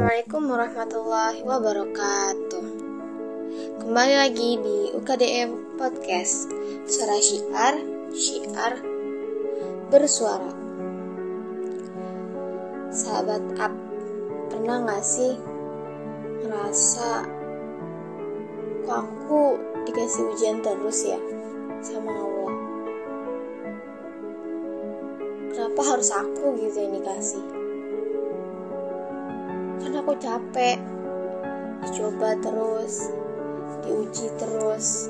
Assalamualaikum warahmatullahi wabarakatuh. Kembali lagi di UKDM Podcast. Suara Syiar, Syiar Bersuara. Sahabat Up, pernah gak sih ngerasa Kok aku dikasih ujian terus ya sama Allah? Kenapa harus aku gitu yang dikasih aku capek. Dicoba terus diuji terus.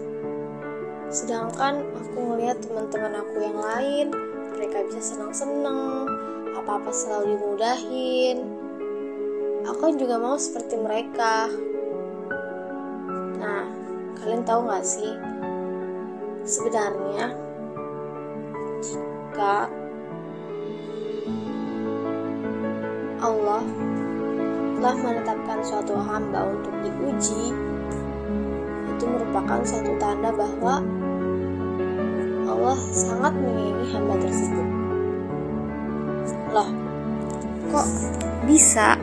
Sedangkan aku ngeliat teman-teman aku yang lain mereka bisa senang-senang apa-apa selalu dimudahin. Aku juga mau seperti mereka. Nah kalian tahu gak sih? Sebenarnya jika Allah telah menetapkan suatu hamba untuk diuji, itu merupakan suatu tanda bahwa Allah sangat menyayangi hamba tersebut. Loh, kok bisa?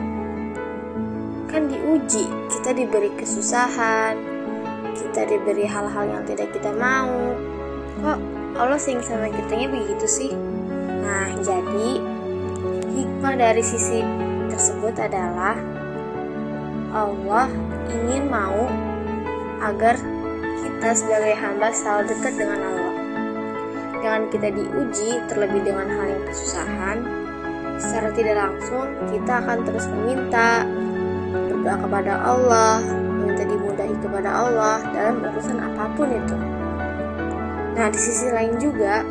Kan diuji, kita diberi kesusahan, kita diberi hal-hal yang tidak kita mau. Kok Allah sayang sama kitanya begitu sih? Nah, jadi hikmah dari sisi tersebut adalah Allah ingin mau agar kita sebagai hamba selalu dekat dengan Allah. Dengan kita diuji terlebih dengan hal yang kesusahan, secara tidak langsung kita akan terus meminta berdoa kepada Allah, meminta dimudahi kepada Allah dalam urusan apa pun itu. Nah, di sisi lain juga,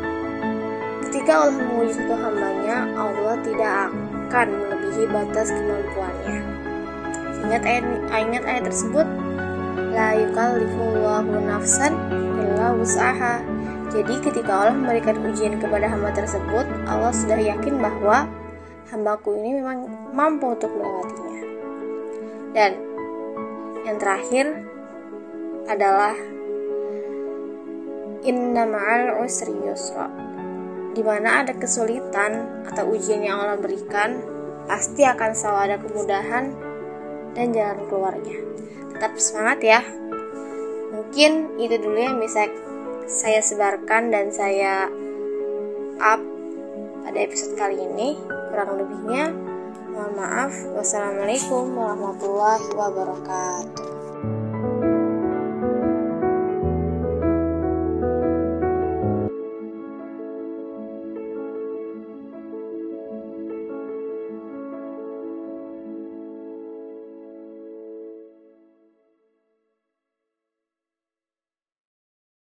ketika Allah menguji satu hambanya, Allah tidak akan melebihi batas kemampuannya. Ingat ayat, ingat ayat tersebut, La yukallifullahu nafsan illa usaha. Jadi ketika Allah memberikan ujian kepada hamba tersebut, Allah sudah yakin bahwa hambaku ini memang mampu untuk melewatinya. Dan yang terakhir adalah Inna ma'al usri yusra di mana ada kesulitan atau ujian yang Allah berikan, pasti akan selalu ada kemudahan dan jalan keluarnya. Tetap semangat ya. Mungkin itu dulu yang bisa saya sebarkan dan saya up pada episode kali ini. Kurang lebihnya, mohon maaf. Wassalamualaikum warahmatullahi wabarakatuh.